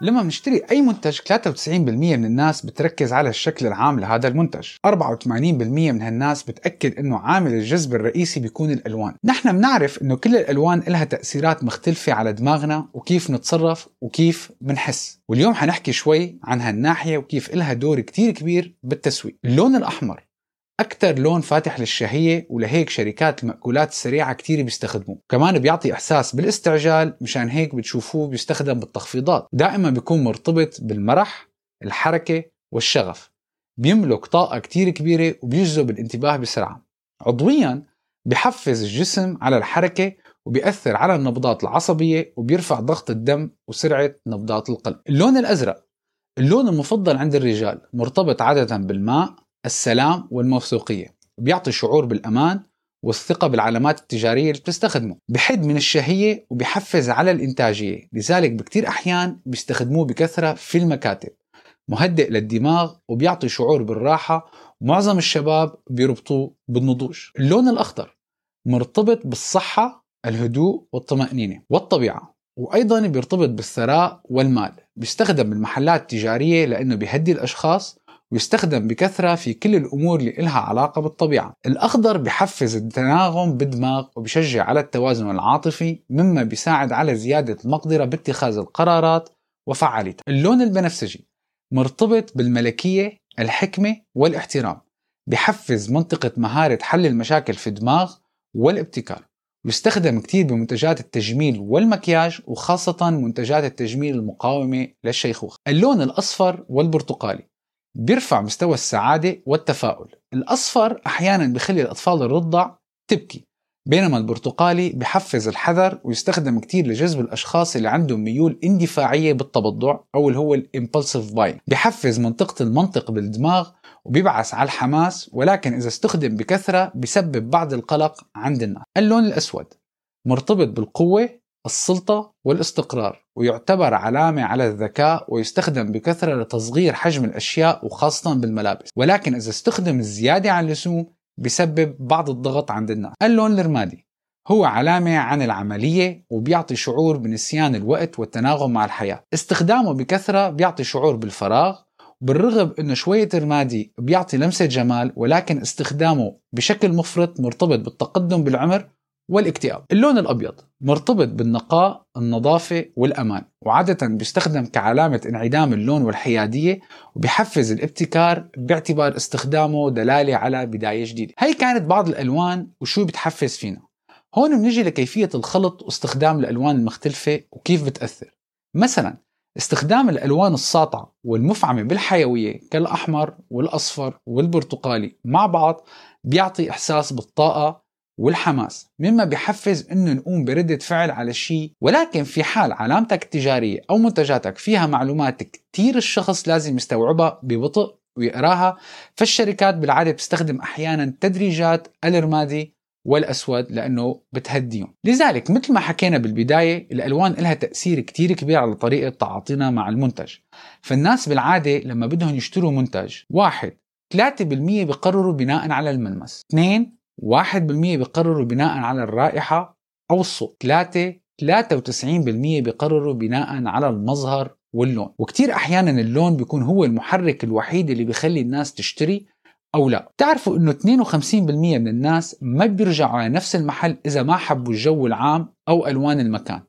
لما بنشتري أي منتج 93% من الناس بتركز على الشكل العام لهذا المنتج. 84% من هالناس بتأكد أنه عامل الجذب الرئيسي بيكون الألوان. نحن بنعرف أنه كل الألوان لها تأثيرات مختلفة على دماغنا وكيف نتصرف وكيف بنحس. واليوم حنحكي شوي عن هالناحية وكيف لها دور كتير كبير بالتسويق. اللون الأحمر أكثر لون فاتح للشهية ولهيك شركات المأكولات السريعة كتير بيستخدموه. كمان بيعطي إحساس بالاستعجال مشان هيك بتشوفوه بيستخدم بالتخفيضات. دائما بيكون مرتبط بالمرح الحركة والشغف. بيملك طاقة كتير كبيرة وبيجذب الانتباه بسرعة. عضويا بحفز الجسم على الحركة وبيأثر على النبضات العصبية وبيرفع ضغط الدم وسرعة نبضات القلب. اللون الأزرق اللون المفضل عند الرجال مرتبط عادة بالماء السلام والموثوقية. بيعطي شعور بالأمان والثقة بالعلامات التجارية اللي بتستخدمه. بحد من الشهية وبيحفز على الإنتاجية. لذلك بكتير أحيان بيستخدموه بكثرة في المكاتب. مهدئ للدماغ وبيعطي شعور بالراحة. ومعظم الشباب بيربطوه بالنضوج. اللون الأخضر مرتبط بالصحة الهدوء والطمأنينة والطبيعة. وأيضا بيرتبط بالثراء والمال. بيستخدم بالمحلات التجارية لأنه بيهدي الأشخاص ويستخدم بكثرة في كل الأمور اللي إلها علاقة بالطبيعة. الأخضر بحفز التناغم بالدماغ وبشجع على التوازن العاطفي مما بيساعد على زيادة المقدرة باتخاذ القرارات وفعاليتها. اللون البنفسجي مرتبط بالملكية الحكمة والاحترام. بحفز منطقة مهارة حل المشاكل في الدماغ والابتكار. يستخدم كتير بمنتجات التجميل والمكياج وخاصة منتجات التجميل المقاومة للشيخوخة. اللون الأصفر والبرتقالي بيرفع مستوى السعادة والتفاؤل. الأصفر أحيانا بخلي الأطفال الرضع تبكي بينما البرتقالي بحفز الحذر ويستخدم كتير لجذب الأشخاص اللي عندهم ميول اندفاعية بالتبضع أو اللي هو الامبulsive باين بحفز منطقة المنطق بالدماغ وبيبعث على الحماس ولكن إذا استخدم بكثرة بسبب بعض القلق عند الناس. اللون الأسود مرتبط بالقوة السلطة والاستقرار. ويعتبر علامة على الذكاء ويستخدم بكثرة لتصغير حجم الأشياء وخاصة بالملابس. ولكن إذا استخدم الزيادة عن اللزوم بسبب بعض الضغط عند الناس. اللون الرمادي هو علامة عن العملية وبيعطي شعور بنسيان الوقت والتناغم مع الحياة. استخدامه بكثرة بيعطي شعور بالفراغ بالرغم إنه شوية رمادي بيعطي لمسة جمال ولكن استخدامه بشكل مفرط مرتبط بالتقدم بالعمر والاكتئاب. اللون الأبيض مرتبط بالنقاء النظافة والأمان. وعادة بيستخدم كعلامة انعدام اللون والحيادية وبيحفز الابتكار باعتبار استخدامه دلالة على بداية جديدة. هي كانت بعض الألوان وشو بتحفز فينا. هون بنجي لكيفية الخلط واستخدام الألوان المختلفة وكيف بتأثر. مثلا استخدام الألوان الساطعة والمفعمة بالحيوية كالأحمر والأصفر والبرتقالي مع بعض بيعطي إحساس بالطاقة والحماس. مما بيحفز إنه نقوم بردة فعل على شيء ولكن في حال علامتك التجارية أو منتجاتك فيها معلومات كتير الشخص لازم يستوعبها ببطء ويقراها فالشركات بالعادة بتستخدم أحيانا تدريجات الرمادي والأسود لأنه بتهديهم. لذلك مثل ما حكينا بالبداية الألوان لها تأثير كتير كبير على طريقة تعاطينا مع المنتج. فالناس بالعادة لما بدهم يشتروا منتج واحد 3% بقرروا بناء على الملمس. اثنين 1% بيقرروا بناء على الرائحة أو الصوت. 3 93% بيقرروا بناء على المظهر واللون. وكتير أحيانا اللون بيكون هو المحرك الوحيد اللي بيخلي الناس تشتري أو لا. تعرفوا أنه 52% من الناس ما بيرجعوا على نفس المحل إذا ما حبوا الجو العام أو ألوان المكان.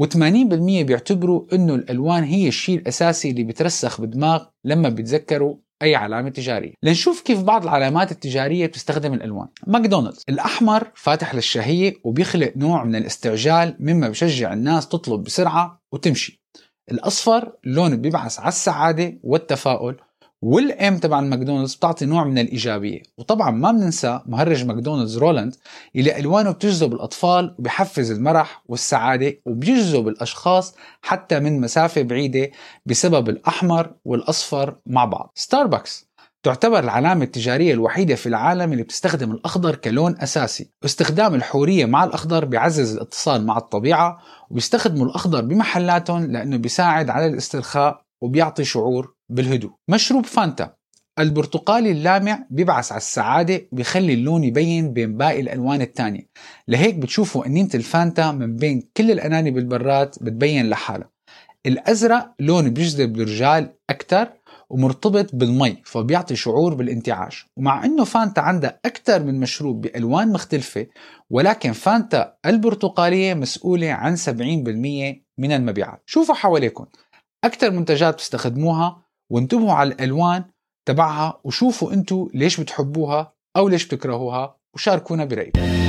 و80% بيعتبروا أنه الألوان هي الشيء الأساسي اللي بترسخ بالدماغ لما بيتذكروا أي علامة تجارية. لنشوف كيف بعض العلامات التجارية بتستخدم الألوان. ماكدونالدز. الأحمر فاتح للشهية وبيخلق نوع من الاستعجال مما بشجع الناس تطلب بسرعة وتمشي. الأصفر لون بيبعث على السعادة والتفاؤل وال M تبع ماكدونالدز بتعطي نوع من الإيجابية. وطبعا ما بننسى مهرج ماكدونالدز رولاند اللي ألوانه بتجذب الأطفال وبحفز المرح والسعادة وبيجذب الأشخاص حتى من مسافة بعيدة بسبب الأحمر والأصفر مع بعض. ستاربكس تعتبر العلامة التجارية الوحيدة في العالم اللي بتستخدم الأخضر كلون أساسي. واستخدام الحورية مع الأخضر بيعزز الاتصال مع الطبيعة وبيستخدموا الأخضر بمحلاتهم لأنه بيساعد على الاسترخاء وبيعطي شعور بالهدوء. مشروب فانتا. البرتقالي اللامع بيبعث على السعادة وبيخلي اللون يبين بين باقي الألوان التانية. لهيك بتشوفوا أنينة الفانتا من بين كل الأناني بالبرات بتبين لحالها. الأزرق لون بيجذب الرجال أكثر ومرتبط بالمي فبيعطي شعور بالانتعاش. ومع إنه فانتا عندها أكثر من مشروب بألوان مختلفة ولكن فانتا البرتقالية مسؤولة عن 70% من المبيعات. شوفوا حواليكم. أكثر منتجات بتستخدموها وانتبهوا على الألوان تبعها وشوفوا أنتم ليش بتحبوها أو ليش بتكرهوها وشاركونا برأيكم.